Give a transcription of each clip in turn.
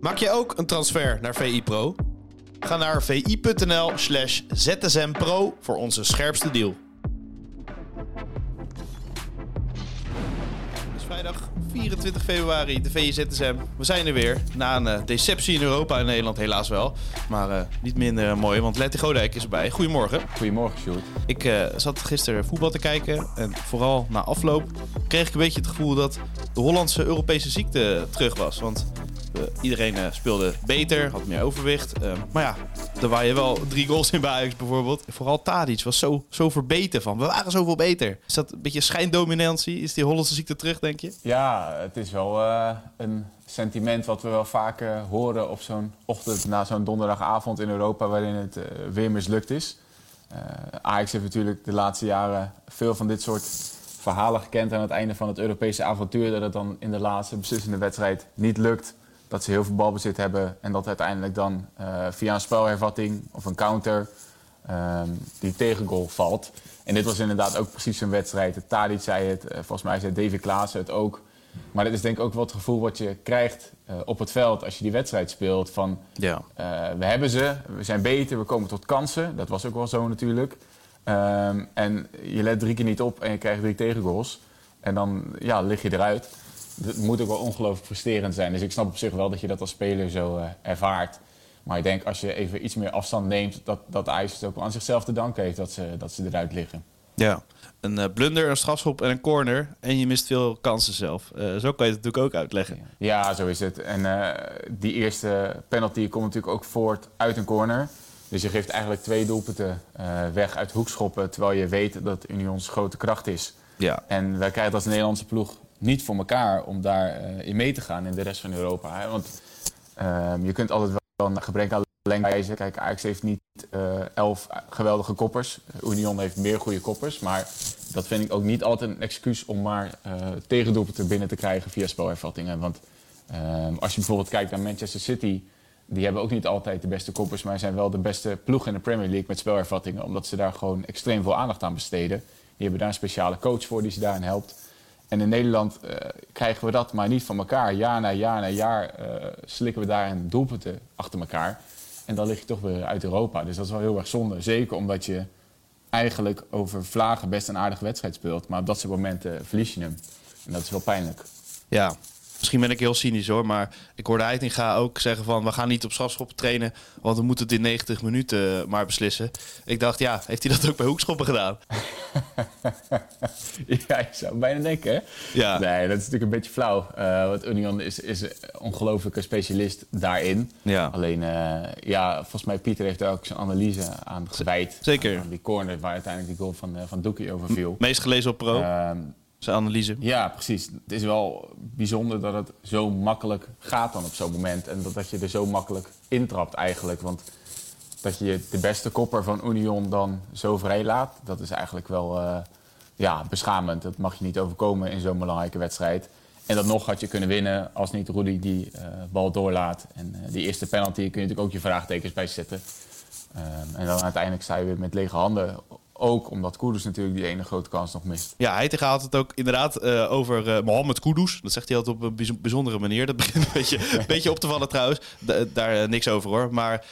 Maak je ook een transfer naar VI Pro? Ga naar vi.nl slash zsmpro voor onze scherpste deal. Het is vrijdag 24 februari, de VIZSM. We zijn er weer. Na een uh, deceptie in Europa en Nederland helaas wel. Maar uh, niet minder mooi, want Letty Godijk is erbij. Goedemorgen. Goedemorgen, Sjoerd. Ik zat gisteren voetbal te kijken. En vooral na afloop kreeg ik een beetje het gevoel dat de Hollandse Europese ziekte terug was. Want iedereen uh, speelde beter, had meer overwicht. Uh, maar ja, er waren wel drie goals in bij Ajax bijvoorbeeld. Vooral Tadic was zo, zo verbeten van. We waren zoveel beter. Is dat een beetje schijndominantie? Is die Hollandse ziekte terug, denk je? Ja, het is wel een sentiment wat we wel vaak horen op zo'n ochtend na zo'n donderdagavond in Europa waarin het weer mislukt is. Ajax heeft natuurlijk de laatste jaren veel van dit soort verhalen gekend aan het einde van het Europese avontuur. Dat het dan in de laatste beslissende wedstrijd niet lukt dat ze heel veel balbezit hebben en dat uiteindelijk dan uh, via een spelhervatting of een counter um, die tegengoal valt. En dit was inderdaad ook precies een wedstrijd. Tadic zei het, uh, volgens mij zei David Klaassen het ook. Maar dit is denk ik ook wel het gevoel wat je krijgt uh, op het veld als je die wedstrijd speelt. Van, ja. we hebben ze, we zijn beter, we komen tot kansen. Dat was ook wel zo natuurlijk. Um, en je let drie keer niet op en je krijgt drie tegengoals. En dan ja, lig je eruit het moet ook wel ongelooflijk frustrerend zijn. Dus ik snap op zich wel dat je dat als speler zo uh, ervaart. Maar ik denk als je even iets meer afstand neemt, dat, dat IJs het ook wel aan zichzelf te danken heeft dat ze, dat ze eruit liggen. Ja, een uh, blunder, een strafschop en een corner. En je mist veel kansen zelf. Uh, zo kan je het natuurlijk ook uitleggen. Ja, zo is het. En die eerste penalty komt natuurlijk ook voort uit een corner. Dus je geeft eigenlijk twee doelpunten weg uit hoekschoppen. Terwijl je weet dat Unions grote kracht is. Ja. En wij krijgen als Nederlandse ploeg niet voor elkaar om daarin uh, in mee te gaan in de rest van Europa. Want uh, je kunt altijd wel een gebrek aan lengte wijzen. Kijk, Ajax heeft niet uh, elf geweldige koppers. Union heeft meer goede koppers. Maar dat vind ik ook niet altijd een excuus om maar uh, tegendoelpunten binnen te krijgen via spelervattingen. Want ehm, als je bijvoorbeeld kijkt naar Manchester City... Die hebben ook niet altijd de beste koppers, maar zijn wel de beste ploeg in de Premier League met spelervattingen. Omdat ze daar gewoon extreem veel aandacht aan besteden. Die hebben daar een speciale coach voor die ze daarin helpt. En in Nederland uh, krijgen we dat maar niet van elkaar. Jaar na jaar na jaar uh, slikken we daar een doelpunten achter elkaar. En dan lig je toch weer uit Europa. Dus dat is wel heel erg zonde. Zeker omdat je eigenlijk over vlagen best een aardige wedstrijd speelt. Maar op dat soort momenten verlies je hem. En dat is wel pijnlijk. Ja, Misschien ben ik heel cynisch hoor, maar ik hoorde Heitinga ook zeggen van... we gaan niet op strafschoppen trainen, want we moeten het in 90 minuten maar beslissen. Ik dacht, ja, heeft hij dat ook bij hoekschoppen gedaan? ja, ik zou bijna denken, hè? Ja. Nee, dat is natuurlijk een beetje flauw. Uh, want Union is, is een ongelofelijke specialist daarin. Ja. Alleen, uh, ja, volgens mij Pieter heeft daar ook zijn analyse aan gewijd. Zeker. Aan die corner waar uiteindelijk die goal van, uh, van Doekie over viel. Meest gelezen op Pro. Ehm, zijn analyse. Ja, precies. Het is wel bijzonder dat het zo makkelijk gaat dan op zo'n moment. En dat, dat je er zo makkelijk intrapt eigenlijk. Want dat je de beste kopper van Union dan zo vrij laat, dat is eigenlijk wel uh, ja, beschamend. Dat mag je niet overkomen in zo'n belangrijke wedstrijd. En dat nog had je kunnen winnen als niet Rudy die uh, bal doorlaat. En uh, die eerste penalty kun je natuurlijk ook je vraagtekens bij zetten. Um, en dan uiteindelijk sta je weer met lege handen ook omdat Kudus natuurlijk die ene grote kans nog mist. Ja, Heitinga had het ook inderdaad uh, over uh, Mohamed Kudus. Dat zegt hij altijd op een bijzondere manier. Dat begint een beetje, een beetje op te vallen trouwens. Da daar uh, niks over hoor. Maar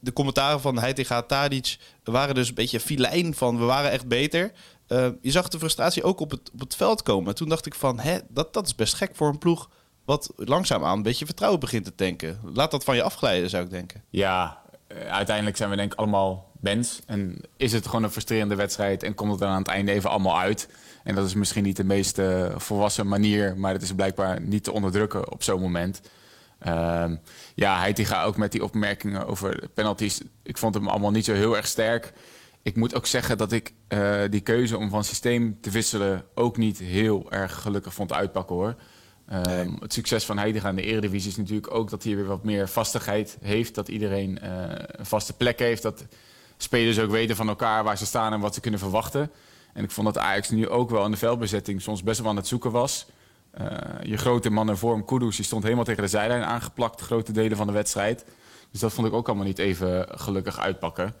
de commentaren van Heitinga Tadic waren dus een beetje filijn van we waren echt beter. je zag de frustratie ook op het, op het veld komen. Toen dacht ik van hè, dat, dat is best gek voor een ploeg wat langzaamaan een beetje vertrouwen begint te tanken. Laat dat van je afglijden zou ik denken. Ja, uiteindelijk zijn we denk ik allemaal mens. En is het gewoon een frustrerende wedstrijd en komt het dan aan het einde even allemaal uit. En dat is misschien niet de meest uh, volwassen manier, maar het is blijkbaar niet te onderdrukken op zo'n moment. Uh, ja, Heitinga ook met die opmerkingen over penalties. Ik vond hem allemaal niet zo heel erg sterk. Ik moet ook zeggen dat ik uh, die keuze om van systeem te wisselen ook niet heel erg gelukkig vond uitpakken hoor. Um, het succes van Heitinga in de Eredivisie is natuurlijk ook dat hij weer wat meer vastigheid heeft. Dat iedereen uh, een vaste plek heeft. Dat spelers ook weten van elkaar waar ze staan en wat ze kunnen verwachten. En ik vond dat Ajax nu ook wel in de veldbezetting soms best wel aan het zoeken was. Uh, je grote man in vorm, Kudus, die stond helemaal tegen de zijlijn aangeplakt, grote delen van de wedstrijd. Dus dat vond ik ook allemaal niet even gelukkig uitpakken.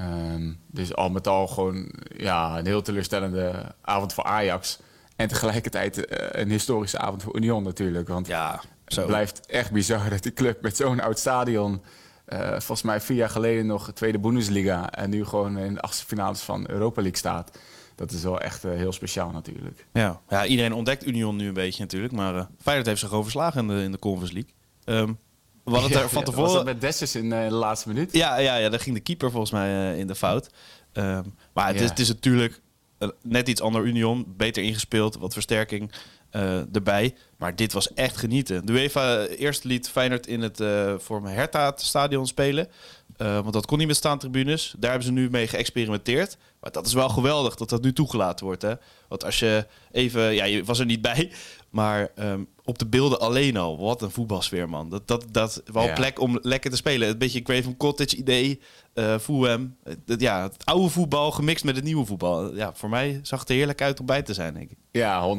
Um, dus al met al gewoon ja, een heel teleurstellende avond voor Ajax. En tegelijkertijd uh, een historische avond voor Union natuurlijk. Want ja. Het blijft echt bizar dat die club met zo'n oud stadion... Uh, volgens mij vier jaar geleden nog tweede Bundesliga... en nu gewoon in de achtste finales van Europa League staat. Dat is wel echt uh, heel speciaal natuurlijk. Ja. ja, iedereen ontdekt Union nu een beetje natuurlijk. Maar uh, Feyenoord heeft zich overslagen in de, in de Conference League. Um, we hadden het er van tevoren... Was dat met Dessus in de laatste minuut? Ja, ja, ja, daar ging de keeper volgens mij in de fout. Um, maar het, is, het is natuurlijk net iets ander Union. Beter ingespeeld, wat versterking uh, erbij. Maar dit was echt genieten. De UEFA eerst liet Feyenoord in het uh, voor Hertha stadion spelen. Uh, want dat kon niet met staantribunes. Daar hebben ze nu mee geëxperimenteerd. Maar dat is wel geweldig dat dat nu toegelaten wordt. Hè? Want als je even... Ja, je was er niet bij. Maar um, op de beelden alleen al. Wat een voetbalsfeer, man. Dat, dat, dat wel ja. plek om lekker te spelen. Een beetje Craven Cottage idee. Uh, Fulham. Ja, het oude voetbal gemixt met het nieuwe voetbal. Ja, voor mij zag het er heerlijk uit om bij te zijn, denk ik. Ja,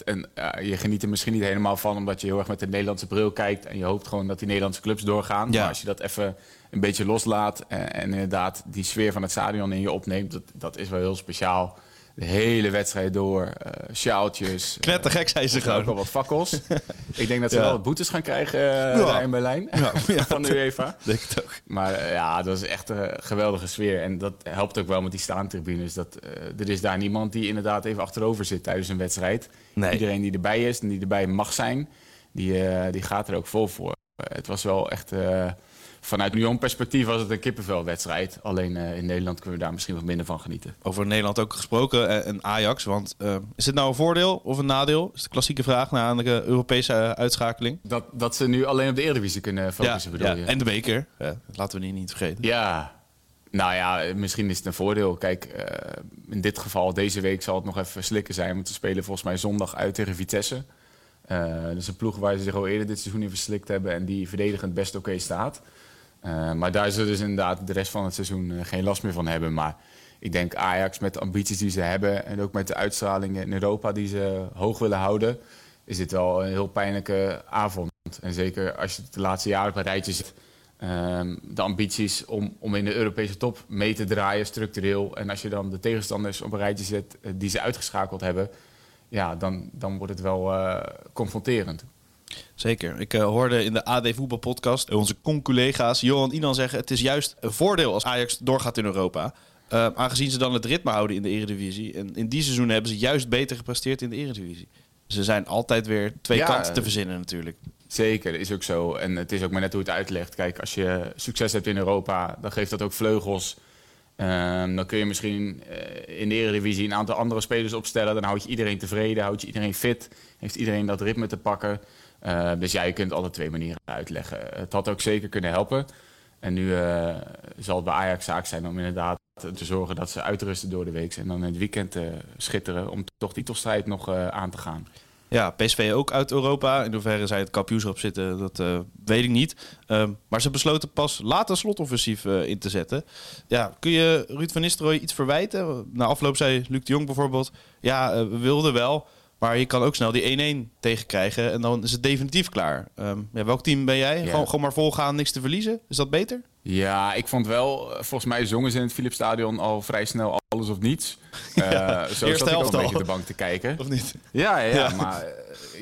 100%. En uh, je geniet er misschien niet helemaal van... omdat je heel erg met de Nederlandse bril kijkt... en je hoopt gewoon dat die Nederlandse clubs doorgaan. Ja. Maar als je dat even een beetje loslaat... en, en inderdaad die sfeer van het stadion in je opneemt... dat, dat is wel heel speciaal de hele wedstrijd door. Uh, sjaaltjes. Knettergek zijn ze gewoon. ook wel wat fakkels. ik denk dat ze wel wat boetes gaan krijgen uh, ja. in Berlijn. Ja. van de UEFA. Denk het ook. Maar uh, ja, dat is echt een geweldige sfeer. En dat helpt ook wel met die staantribunes. Dat, er is daar niemand die inderdaad even achterover zit tijdens een wedstrijd. Nee. Iedereen die erbij is en die erbij mag zijn, die, die gaat er ook vol voor. het was wel echt vanuit Union-perspectief was het een kippenvelwedstrijd. Alleen uh, in Nederland kunnen we daar misschien wat minder van genieten. Over Nederland ook gesproken en Ajax. Want uh, is het nou een voordeel of een nadeel? Dat is de klassieke vraag na de Europese uh, uitschakeling. Dat, dat ze nu alleen op de Eredivisie kunnen focussen, ja, bedoel ja. En de beker. laten we die niet vergeten. Ja, nou ja, misschien is het een voordeel. Kijk, in dit geval, deze week zal het nog even slikken zijn. Want ze spelen volgens mij zondag uit tegen Vitesse. Uh, dus een ploeg waar ze zich al eerder dit seizoen in verslikt hebben en die verdedigend best oké okay staat. Uh, maar daar zullen dus inderdaad de rest van het seizoen uh, geen last meer van hebben. Maar ik denk Ajax met de ambities die ze hebben en ook met de uitstralingen in Europa die ze hoog willen houden, is dit wel een heel pijnlijke avond. En zeker als je de laatste jaren op een rijtje zit. Uh, de ambities om, om in de Europese top mee te draaien structureel. En als je dan de tegenstanders op een rijtje zet die ze uitgeschakeld hebben, ja, dan, dan wordt het wel confronterend. Zeker. Ik uh, hoorde in de AD Voetbalpodcast onze conculega's Johan Inan zeggen... het is juist een voordeel als Ajax doorgaat in Europa. Uh, aangezien ze dan het ritme houden in de Eredivisie. En in die seizoen hebben ze juist beter gepresteerd in de Eredivisie. Ze zijn altijd weer twee ja, kanten te verzinnen natuurlijk. Zeker, dat is ook zo. En het is ook maar net hoe het uitlegt. Kijk, als je succes hebt in Europa, dan geeft dat ook vleugels... Um, dan kun je misschien uh, in de Eredivisie een aantal andere spelers opstellen. Dan houd je iedereen tevreden, houd je iedereen fit. Heeft iedereen dat ritme te pakken. Uh, dus ja, je kunt alle twee manieren uitleggen. Het had ook zeker kunnen helpen. En nu uh, zal het bij Ajax zaak zijn om inderdaad te zorgen dat ze uitrusten door de week. En dan in het weekend uh, schitteren om toch die titelstrijd nog aan te gaan. Ja, PSV ook uit Europa. In hoeverre zij het kampioens op zitten, dat weet ik niet. Uh, maar ze besloten pas later slotoffensief in te zetten. Ja, kun je Ruud van Nistelrooy iets verwijten? Na afloop zei Luc de Jong bijvoorbeeld... ja, we wilden wel, maar je kan ook snel die 1-1 tegenkrijgen en dan is het definitief klaar. Um, ja, welk team ben jij? Gewoon, gewoon maar volgaan, niks te verliezen? Is dat beter? Ja, ik vond wel, volgens mij zongen ze in het Philipsstadion al vrij snel alles of niets. Ja, uh, zo zat ik ook een beetje de bank te kijken. Of niet? Ja, ja, ja. maar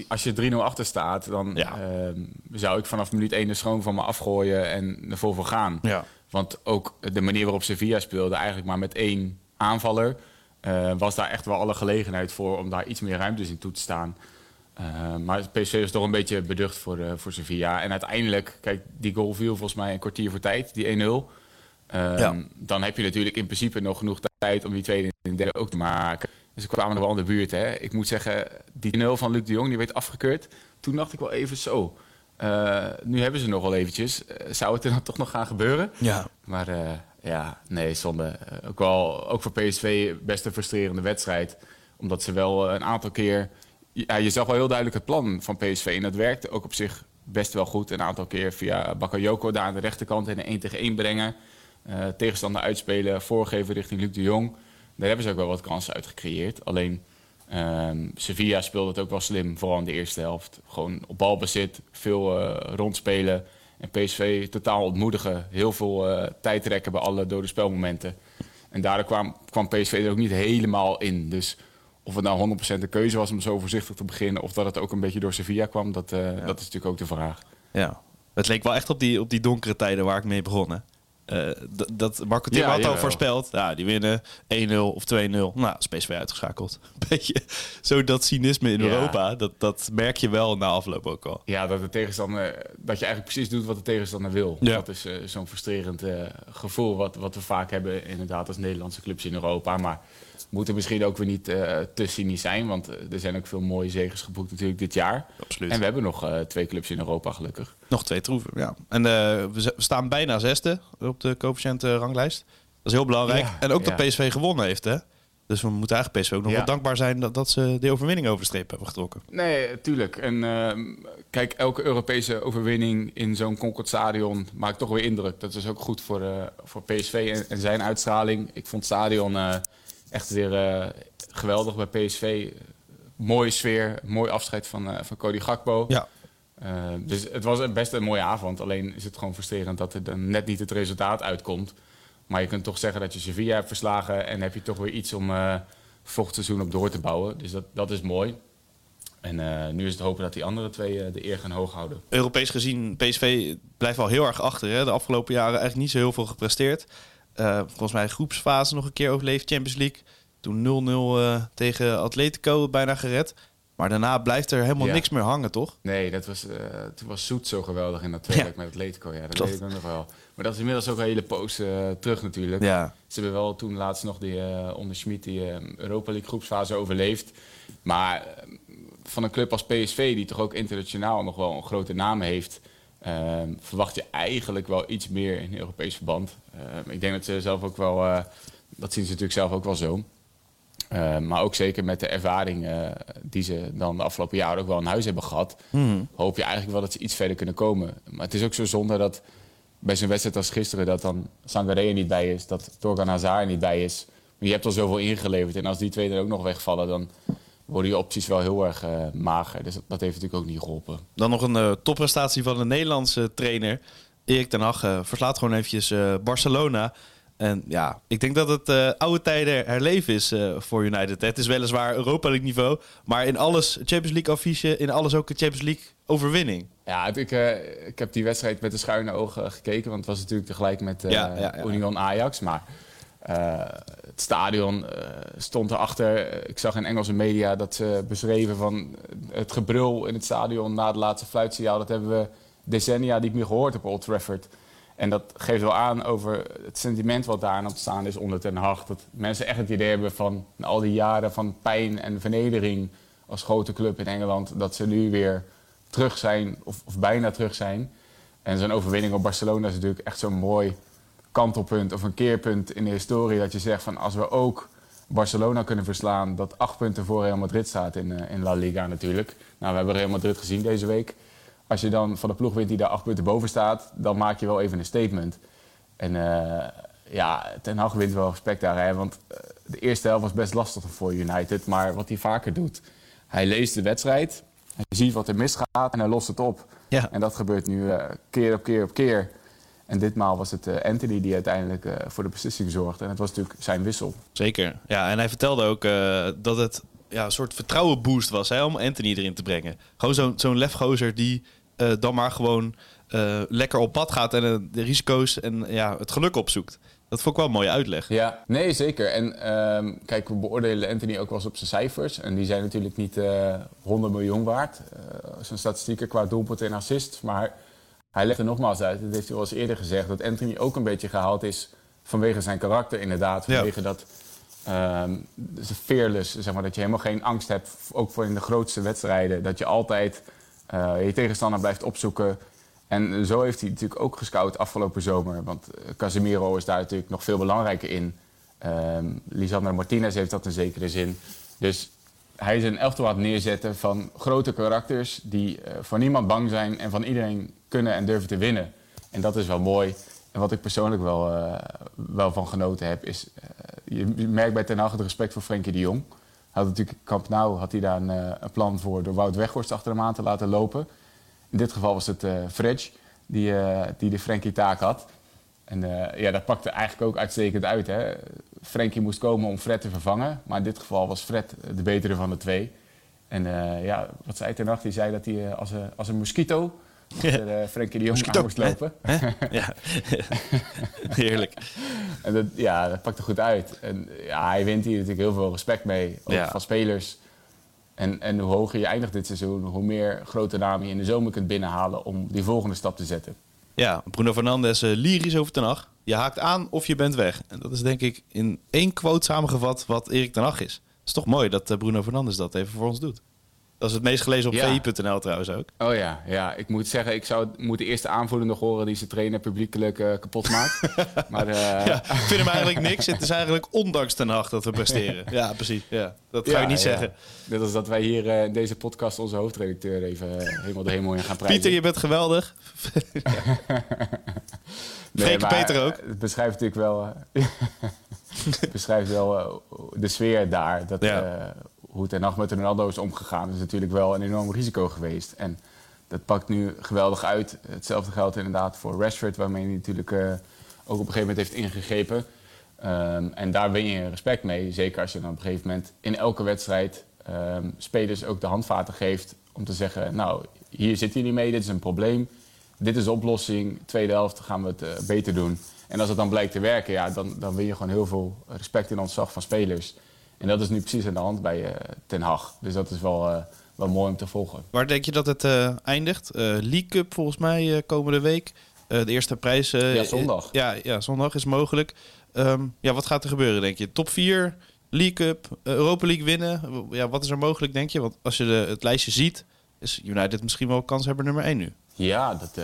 als je 3-0 achter staat, dan ja. uh, zou ik vanaf minuut 1 de schoon van me afgooien en er vol voor gaan. Ja. Want ook de manier waarop Sevilla speelde, eigenlijk maar met één aanvaller... Uh, was daar echt wel alle gelegenheid voor om daar iets meer ruimtes in toe te staan. Uh, maar PSV is toch een beetje beducht voor, uh, voor Sevilla. En uiteindelijk, kijk, die goal viel volgens mij een kwartier voor tijd, die 1-0. Um, ja. Dan heb je natuurlijk in principe nog genoeg tijd om die tweede en derde ook te maken. Dus ze kwamen nog wel in de buurt. Hè. Ik moet zeggen, die 0 van Luc de Jong die werd afgekeurd. Toen dacht ik wel even zo. Nu hebben ze nog wel eventjes. zou het er dan toch nog gaan gebeuren? Ja. Maar ja, nee, zonde. ook, wel, ook voor PSV best een frustrerende wedstrijd. Omdat ze wel een aantal keer ja, je zag wel heel duidelijk het plan van PSV. En dat werkte ook op zich best wel goed. Een aantal keer via Bakayoko daar aan de rechterkant in een 1 tegen 1 brengen. Uh, tegenstander uitspelen, voorgeven richting Luc de Jong. Daar hebben ze ook wel wat kansen uit gecreëerd. Alleen um, Sevilla speelde het ook wel slim, vooral in de eerste helft. Gewoon op balbezit, veel rondspelen. En PSV totaal ontmoedigen. Heel veel uh, tijd trekken bij alle dode spelmomenten. En daardoor kwam, kwam PSV er ook niet helemaal in. Dus Of het nou 100% de keuze was om zo voorzichtig te beginnen... of dat het ook een beetje door Sevilla kwam, dat, dat is natuurlijk ook de vraag. Ja, het leek wel echt op die, op die donkere tijden waar ik mee begon. Hè? Uh, dat Marco Tim had al voorspeld. Ja, die winnen 1-0 of 2-0. Nou, PSV uitgeschakeld. Beetje zo dat cynisme in Europa. Dat, dat merk je wel na afloop ook al. Ja, dat de tegenstander... Dat je eigenlijk precies doet wat de tegenstander wil. Dat is uh, zo'n frustrerend uh, gevoel wat, wat we vaak hebben inderdaad als Nederlandse clubs in Europa. Maar moeten misschien ook weer niet te cynisch zijn. Want er zijn ook veel mooie zegens geboekt natuurlijk dit jaar. Absoluut. En we hebben nog twee clubs in Europa gelukkig. Nog twee troeven, ja. En uh, we staan bijna zesde op de coëfficiënt-ranglijst. Dat is heel belangrijk. Ja, en ook ja. dat PSV gewonnen heeft, hè? Dus we moeten eigenlijk PSV ook nog ja. wel dankbaar zijn dat, dat ze de overwinning over de streep hebben getrokken. Nee, tuurlijk. En uh, kijk, elke Europese overwinning in zo'n Concord Stadion maakt toch weer indruk. Dat is ook goed voor, uh, voor PSV en, en, zijn uitstraling. Ik vond het stadion uh, echt weer uh, geweldig bij PSV. Mooie sfeer, mooi afscheid van, uh, van Cody Gakpo. Ja. Uh, dus het was best een mooie avond. Alleen is het gewoon frustrerend dat er dan net niet het resultaat uitkomt. Maar je kunt toch zeggen dat je Sevilla hebt verslagen... en heb je toch weer iets om volgend seizoen op door te bouwen. Dus dat, dat is mooi. En uh, nu is het hopen dat die andere twee uh, de eer gaan hoog houden. Europees gezien, PSV blijft wel heel erg achter. Hè? De afgelopen jaren eigenlijk niet zo heel veel gepresteerd. Uh, volgens mij groepsfase nog een keer overleefd, Champions League. Toen 0-0 uh, tegen Atletico bijna gered. Maar daarna blijft er helemaal ja. niks meer hangen, toch? Nee, dat was, uh, toen was Zoet zo geweldig in dat tweede ja. met Atletico. Ja, dat Klopt. weet ik nog wel. Maar dat is inmiddels ook een hele poos terug natuurlijk. Ja. Ze hebben wel toen laatst nog die, onder Schmid die Europa League groepsfase overleefd. Maar van een club als PSV, die toch ook internationaal nog wel een grote naam heeft... Uh, verwacht je eigenlijk wel iets meer in Europees verband. Uh, ik denk dat ze zelf ook wel, dat zien ze natuurlijk zelf ook wel zo. Maar ook zeker met de ervaring die ze dan de afgelopen jaren ook wel in huis hebben gehad, mm. hoop je eigenlijk wel dat ze iets verder kunnen komen. Maar het is ook zo zonde dat bij zo'n wedstrijd als gisteren dat dan Sangaré niet bij is, dat Torgan Hazard niet bij is. Maar je hebt al zoveel ingeleverd en als die twee er ook nog wegvallen, dan worden die opties wel heel erg uh, mager. Dus dat heeft natuurlijk ook niet geholpen. Dan nog een topprestatie van een Nederlandse trainer. Erik ten Hag verslaat gewoon eventjes Barcelona. En ja, ik denk dat het oude tijden herleven is voor United. Het is weliswaar Europa League niveau. Maar in alles Champions League affiche, in alles ook een Champions League overwinning. Ja, ik, ik heb die wedstrijd met de schuine ogen gekeken. Want het was natuurlijk tegelijk met ja, ja, ja. Union Ajax. Maar... Het stadion stond erachter. Ik zag in Engelse media dat ze beschreven van het gebrul in het stadion na het laatste fluitsignaal. Dat hebben we decennia niet meer gehoord op Old Trafford. En dat geeft wel aan over het sentiment wat daar aan ontstaan is onder Ten. Dat mensen echt het idee hebben van al die jaren van pijn en vernedering als grote club in Engeland, dat ze nu weer terug zijn, of, of bijna terug zijn. En zo'n overwinning op Barcelona is natuurlijk echt zo'n mooi kantelpunt of een keerpunt in de historie. Dat je zegt van als we ook Barcelona kunnen verslaan, dat acht punten voor Real Madrid staat in, uh, in La Liga natuurlijk. Nou, we hebben Real Madrid gezien deze week. Als je dan van de ploeg wint die daar acht punten boven staat, dan maak je wel even een statement. En uh, ja, Ten Hag wint wel respect daar. Hè? Want uh, de eerste helft was best lastig voor United. Maar wat hij vaker doet, hij leest de wedstrijd. Hij ziet wat er misgaat en hij lost het op. Ja. En dat gebeurt nu keer op keer op keer. En ditmaal was het uh, Anthony die uiteindelijk uh, voor de beslissing zorgde. En het was natuurlijk zijn wissel. Zeker. Ja, en hij vertelde ook dat het ja, een soort vertrouwenboost was hè, om Anthony erin te brengen. Gewoon zo'n zo'n lefgozer die dan maar gewoon lekker op pad gaat en de risico's en ja, het geluk opzoekt. Dat vond ik wel een mooie uitleg. Ja, nee, zeker. En um, kijk, we beoordelen Anthony ook wel eens op zijn cijfers. En die zijn natuurlijk niet 100 miljoen waard. zijn statistieken qua doelpunt en assist. Maar hij legt er nogmaals uit, dat heeft hij al eens eerder gezegd, dat Anthony ook een beetje gehaald is vanwege zijn karakter inderdaad. Vanwege ja. dat um, fearless, zeg maar, dat je helemaal geen angst hebt, ook voor in de grootste wedstrijden. Dat je altijd uh, je tegenstander blijft opzoeken. En zo heeft hij natuurlijk ook gescout afgelopen zomer. Want Casemiro is daar natuurlijk nog veel belangrijker in. Um, Lisandro Martinez heeft dat in zekere zin. Dus hij is een elftal aan neerzetten van grote karakters die uh, voor niemand bang zijn en van iedereen kunnen en durven te winnen. En dat is wel mooi. En wat ik persoonlijk wel, wel van genoten heb, is... Je merkt bij Ten Hag het respect voor Frenkie de Jong. Had natuurlijk Nou had hij daar een, een, plan voor door Wout Weghorst achter hem aan te laten lopen. In dit geval was het uh, Fredge die, die de Frenkie taak had. En ja, dat pakte eigenlijk ook uitstekend uit. Hè? Frenkie moest komen om Fred te vervangen. Maar in dit geval was Fred de betere van de twee. En eh, ja, wat zei Ten Hag? Die zei dat hij als, een, als een mosquito achter uh, Frenkie de Jong aan moest lopen. Ja, heerlijk. En dat, ja, dat pakte goed uit. En ja, hij wint hier natuurlijk heel veel respect mee. Ja. van spelers. En, en hoe hoger je eindigt dit seizoen, hoe meer grote namen je in de zomer kunt binnenhalen om die volgende stap te zetten. Ja, Bruno Fernandes eh, lyrisch over Ten Hag. Je haakt aan of je bent weg. En dat is denk ik in één quote samengevat wat Erik Ten Hag is. Het is toch mooi dat eh, Bruno Fernandes dat even voor ons doet. Dat is het meest gelezen op Ja. vi.nl trouwens ook. Oh ja, ja, ik moet zeggen, ik zou moeten eerst de aanvoerder nog horen die zijn trainer publiekelijk eh, kapot maakt. maar eh, Ja, ik vind hem eigenlijk niks. Het is eigenlijk ondanks Ten Hag dat we presteren. Ja, precies. Ja, dat ga ja, je niet ja. zeggen. Net als dat wij hier eh, in deze podcast onze hoofdredacteur even helemaal de hemel in gaan prijzen. Pieter, je bent geweldig. Maar, Peter ook. Het beschrijft natuurlijk wel, beschrijft wel de sfeer daar. Dat, Ja. Hoe Ten Hag met Ronaldo is omgegaan is natuurlijk wel een enorm risico geweest. En dat pakt nu geweldig uit. Hetzelfde geldt inderdaad voor Rashford, waarmee hij natuurlijk eh, ook op een gegeven moment heeft ingegrepen. Ehm, en daar win je respect mee. Zeker als je dan op een gegeven moment in elke wedstrijd ehm, spelers ook de handvaten geeft om te zeggen: Nou, hier zitten jullie mee, dit is een probleem. Dit is de oplossing. Tweede helft gaan we het eh, beter doen. En als het dan blijkt te werken, ja, dan, dan win je gewoon heel veel respect en ontzag van spelers. En dat is nu precies aan de hand bij eh, Ten Hag. Dus dat is wel, eh, wel mooi om te volgen. Waar denk je dat het eh, eindigt? League Cup volgens mij komende week. De eerste prijs. Ja, zondag. ja, ja, zondag is mogelijk. Ehm, ja, wat gaat er gebeuren, denk je? Top 4, League Cup, Europa League winnen. Ja, wat is er mogelijk, denk je? Want als je de, het lijstje ziet, is United misschien wel kanshebber nummer 1 nu. Ja, dat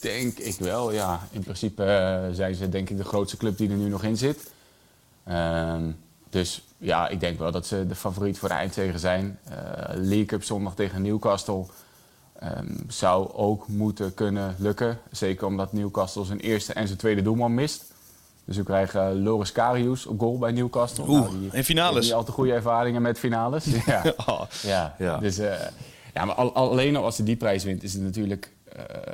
denk ik wel. Ja. In principe zijn ze denk ik de grootste club die er nu nog in zit. Ehm, dus ja, ik denk wel dat ze de favoriet voor de eindzege zijn. Eh League Cup zondag tegen Newcastle ehm, zou ook moeten kunnen lukken. Zeker omdat Newcastle zijn eerste en zijn tweede doelman mist. Dus we krijgen Loris Karius op goal bij Newcastle. Oeh, Nou, die in finales. Niet al te goede ervaringen met finales. ja. Oh, Ja, Ja. Dus, eh, ja maar al- alleen al als ze die prijs wint, is het natuurlijk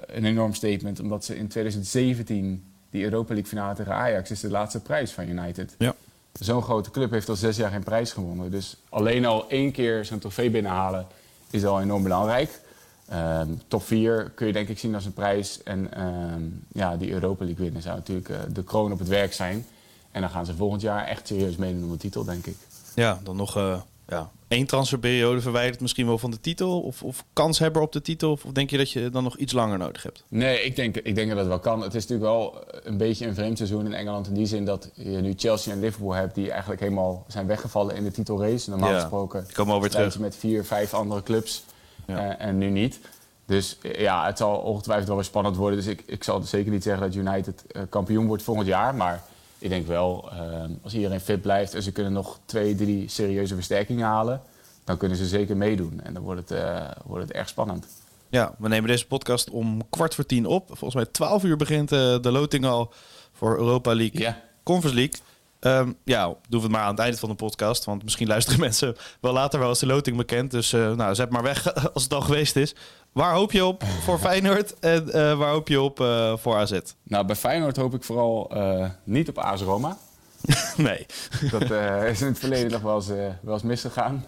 een enorm statement. Omdat ze in 2017 die Europa League finale tegen Ajax is de laatste prijs van United. Ja. Zo'n grote club heeft al zes jaar geen prijs gewonnen. Dus alleen al één keer zo'n trofee binnenhalen is al enorm belangrijk. Ehm, top 4 kun je denk ik zien als een prijs. En ehm, ja, die Europa League winnen zou natuurlijk eh, de kroon op het werk zijn. En dan gaan ze volgend jaar echt serieus meedoen om de titel, denk ik. Ja, dan nog eh, ja, één transferperiode verwijderd misschien wel van de titel. Of, of kanshebber op de titel. Of denk je dat je dan nog iets langer nodig hebt? Nee, ik denk, ik denk dat het wel kan. Het is natuurlijk wel een beetje een vreemd seizoen in Engeland. In die zin dat je nu Chelsea en Liverpool hebt die eigenlijk helemaal zijn weggevallen in de titelrace. Normaal Ja, gesproken komen strijd terug. met vier, vijf andere clubs. Ja. eh, en nu niet. Dus eh, ja, het zal ongetwijfeld wel weer spannend worden. Dus ik, ik zal zeker niet zeggen dat United eh, kampioen wordt volgend jaar. Maar ik denk wel, eh, als iedereen fit blijft en ze kunnen nog twee, drie serieuze versterkingen halen, dan kunnen ze zeker meedoen. En dan wordt het, eh, wordt het erg spannend. Ja, we nemen deze podcast om kwart voor tien op. Volgens mij 12 uur begint eh, de loting al voor Europa League. Ja. Conference League. Ehm, ja, doen we het maar aan het einde van de podcast. Want misschien luisteren mensen wel later wel als de loting bekend. Dus eh, nou, zet maar weg als het al geweest is. Waar hoop je op voor Feyenoord en eh, waar hoop je op eh, voor AZ? Nou, bij Feyenoord hoop ik vooral eh, niet op AS Roma. nee. Dat is in het verleden nog wel eens, wel eens misgegaan.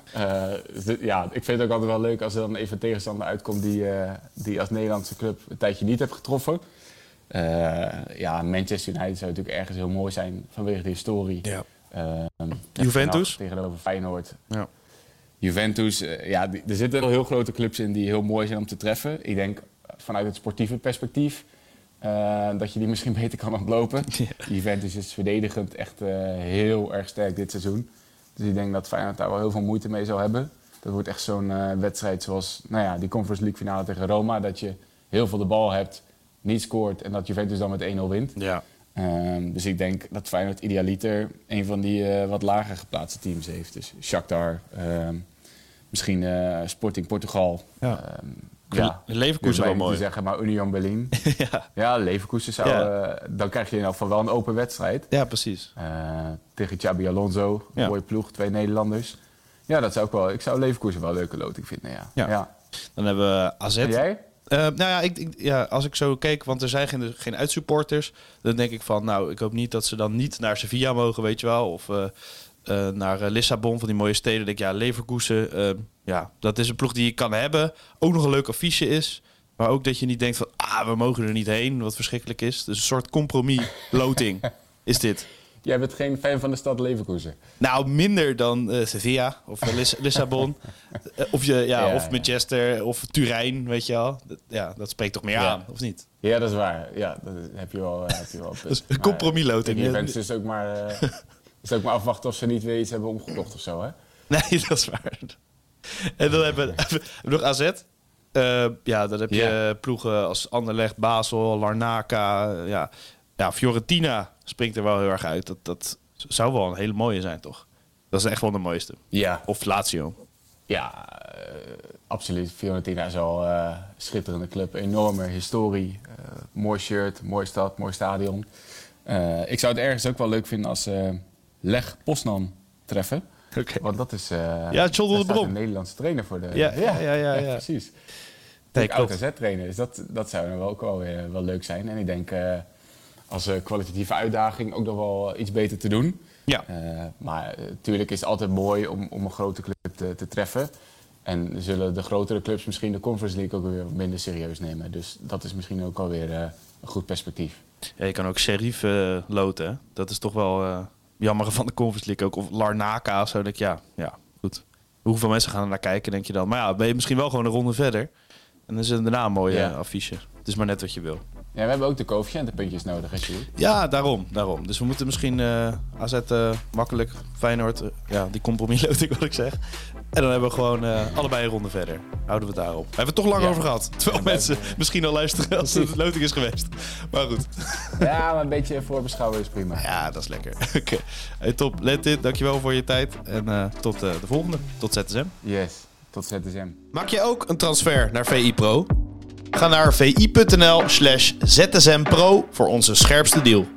Ja, ik vind het ook altijd wel leuk als er dan even een tegenstander uitkomt die, die als Nederlandse club een tijdje niet heeft getroffen. Ja, Manchester United zou natuurlijk ergens heel mooi zijn vanwege de historie. Ja. Juventus? Tegenover Feyenoord. Ja. Juventus, eh, ja, die- er zitten wel heel grote clubs in die heel mooi zijn om te treffen. Ik denk eh, vanuit het sportieve perspectief eh, dat je die misschien beter kan ontlopen. Juventus is verdedigend echt eh, heel erg sterk dit seizoen. Dus ik denk dat Feyenoord daar wel heel veel moeite mee zal hebben. Dat wordt echt zo'n eh, wedstrijd zoals nou ja, die Conference League finale tegen Roma. Dat je heel veel de bal hebt, niet scoort en dat Juventus dan met 1-0 wint. Ja. Ehm, dus ik denk dat Feyenoord idealiter een van die eh, wat lager geplaatste teams heeft. Dus Shakhtar, ehm, misschien eh, Sporting Portugal. Ja. Ehm, Ja. Leverkusen wel mooi. te zeggen, maar Union Berlin. ja. ja, Leverkusen zou... Ja. eh, dan krijg je in elk geval wel een open wedstrijd. ja, precies. Eh, tegen Xabi Alonso, Ja. mooie ploeg, twee Ja, dat zou ik wel... Ik zou Leverkusen wel een leuke loting vinden, ja. Ja. Dan hebben we AZ. En jij? Eh, nou ja, ik, ik- ja, als ik zo keek, want er zijn geen, geen uitsupporters, dan denk ik van, nou, ik hoop niet dat ze dan niet naar Sevilla mogen, weet je wel, of eh, eh, naar Lissabon, van die mooie steden. Dan denk ik, ja, Leverkusen, eh, ja, dat is een ploeg die je kan hebben. Ook nog een leuk affiche is, maar ook dat je niet denkt van, ah, we mogen er niet heen, wat verschrikkelijk is. Dus een soort compromis-loting is dit. Jij bent geen fan van de stad Leverkusen. Nou, minder dan eh, Sevilla of eh, Lis- Lissabon. Eh, of, je, ja, Ja, of ja. Manchester of Turijn, weet je wel. Dat- Ja, dat spreekt toch meer Ja. aan, of niet? Ja, dat is waar. Ja, dat heb je wel, heb je wel punt. Dus een compromisloting. Hè? events is ook maar, is ook maar afwachten of ze niet weer iets hebben omgekocht of zo, hè? Nee, dat is waar. En dan hebben we, nog AZ. Ja, dan heb je ploegen als Anderlecht, Basel, Larnaca. ja. Ja, Fiorentina springt er wel heel erg uit. Dat, dat zou wel een hele mooie zijn, toch? Dat is echt wel de mooiste. Ja. Of Lazio. Ja, eh, absoluut. Fiorentina is al eh, schitterende club. Enorme historie. eh, mooi shirt, mooie stad, mooi stadion. Ik zou het ergens ook wel leuk vinden als ze Leg Poznan treffen. Want dat is... Ja, John de Brom. een Nederlandse trainer voor de... Ja, ja, ja, ja, ja. precies. Nee, oud klopt. AZ-trainer. Dus dat, dat zou dan wel ook wel, wel leuk zijn. En ik denk als eh, kwalitatieve uitdaging ook nog wel iets beter te doen. Ja. Eh, maar natuurlijk is het altijd mooi om, om een grote club te, te treffen. En zullen de grotere clubs misschien de Conference League ook weer minder serieus nemen. Dus dat is misschien ook alweer eh een goed perspectief. Ja, je kan ook Sheriff eh, loten. hè. Dat is toch wel eh jammer van de Conference League ook. Of Larnaca of zo. Denk ik, ja, ja, goed. Hoeveel mensen gaan er naar kijken, denk je dan? Maar ja, ben je misschien wel gewoon een ronde verder. En dan is het daarna een mooie Ja. eh, affiche. Het is maar net wat je wil. Ja, we hebben ook de coëfficiëntenpuntjes nodig, hè, Sjoerd? Ja, daarom, daarom. Dus we moeten misschien eh AZ eh, makkelijk, Feyenoord, eh, ja, die compromisloting wat ik zeg. En dan hebben we gewoon allebei een ronde verder. Houden we het daarop. We hebben het toch lang Ja. over gehad. Terwijl mensen misschien al luisteren als het loting is geweest. Maar goed. Ja, maar een beetje voorbeschouwen is prima. Ja, dat is lekker. Oké. Hey, top. Let dit. Dankjewel voor je tijd. En tot de volgende. Tot ZSM. Yes, tot ZSM. Maak je ook een transfer naar VI Pro? Ga naar vi.nl slash zsmpro voor onze scherpste deal.